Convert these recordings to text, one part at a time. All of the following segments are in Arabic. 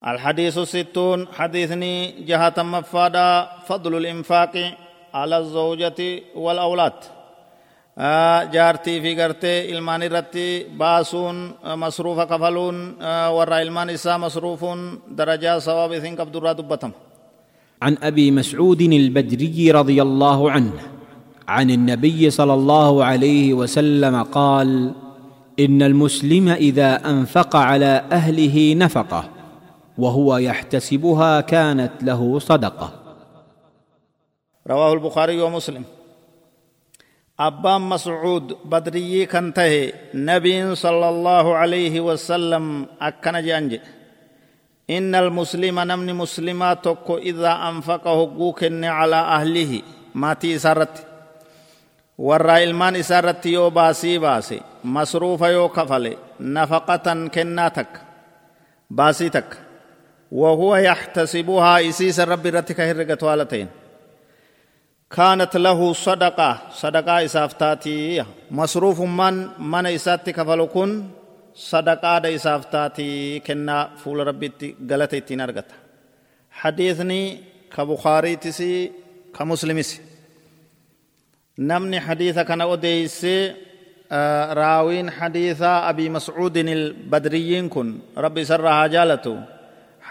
الحديث الستون حديثني جهة مفادا فضل الإنفاق على الزوجة والأولاد. jaartii fi gartee ilmaan irratti baasuun masruufa kafaluun warra ilmaan isaa masruufuun darajaa sawaab isin qabdurraa dubbatama عن أبي مسعود البدري رضي الله عنه عن النبي صلى الله عليه وسلم قال إن المسلم إذا أنفق على أهله نفقة وهو يحتسبها كانت له صدقة. رواه البخاري ومسلم. أبا مسعود بدري كنته نبي صلى الله عليه وسلم أكن جانجي إن المسلم نمن مسلماتك إذا أنفقه حقوق على أهله ماتي سرت والرائلمان سرت يو باسي باسي. مصروف يو كفل نفقة كناتك. باسيتك وهو يحتسبها. إسيس الرب رتك هرقة والتين كانت له صدقة. صدقة إسافتاتي مصروف من؟ من إسات كفلكن صدقة دا إسافتاتي كنا فول ربي غلطة تنرغت حديثني كبخاري تسي كمسلمسي نمني حديث كان أديس راوين حديث أبي مسعود البدريين كن. ربي سرها جالته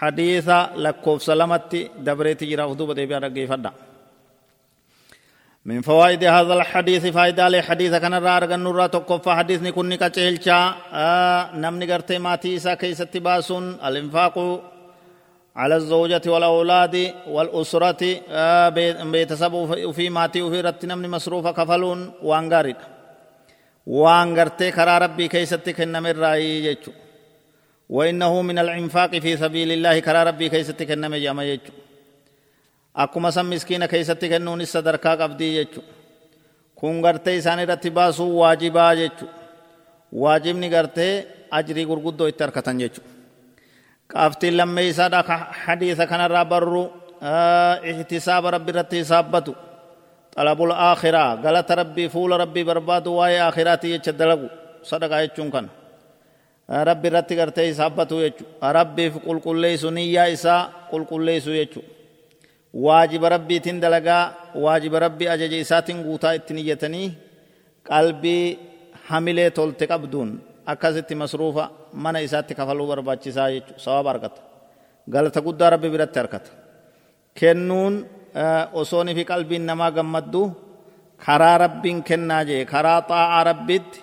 حديث لكوف سلامتي دبريتي جرا فدوبة بيا رقي فدا من فوائد هذا الحديث فائدة لحديث كان رارغ النورة تقف حديث نكون نكاچهلچا آه نمني غرتي ماتي إسا كيست باسون الانفاق على الزوجة والأولاد والأسرة بيتسب في ماتي وفي رت نمني مصروف كفلون وانغارد وانغرتي كرا ربي كيست كنم الرأي يجو وإنه من الإنفاق في سبيل الله. كرى ربي كي ستكن نمي جاما يجو. أكما سم مسكين كي ستكن نونس دركا قبدي يجو. كون غرتي ساني رتباسو واجبا يجو. واجب ني غرتي أجري غرقود دو اتر قطن يجو قافتي لما يسادا حديث كان رابر آه، احتساب ربي رتي سابتو. طلب الآخرة. غلط ربي فول ربي برباد وآي آخراتي يجد لغو صدقائي چونکن rabbi irratti gartee hisaabbatu jechu. Rabbiif qulqulleessu niyyaa isaa qulqulleessu jechuudha waajiba rabbiitiin dalagaa waajiba rabbii ajaja isaatiin guutaa ittiin iyyatanii qalbii hamilee tolte qabduun akkasitti masruufa mana isaatti kafaluu barbaachisaa jechuudha sawaab argata. Galata guddaa rabbi biratti argata. Kennuun osoonii fi qalbiin namaa gammaddu karaa rabbiin kennaa jee karaa xaa'aa rabbiitti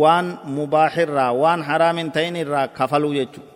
waan mubaaxirraa waan haraamin ta'in irraa kafaluu jechuudha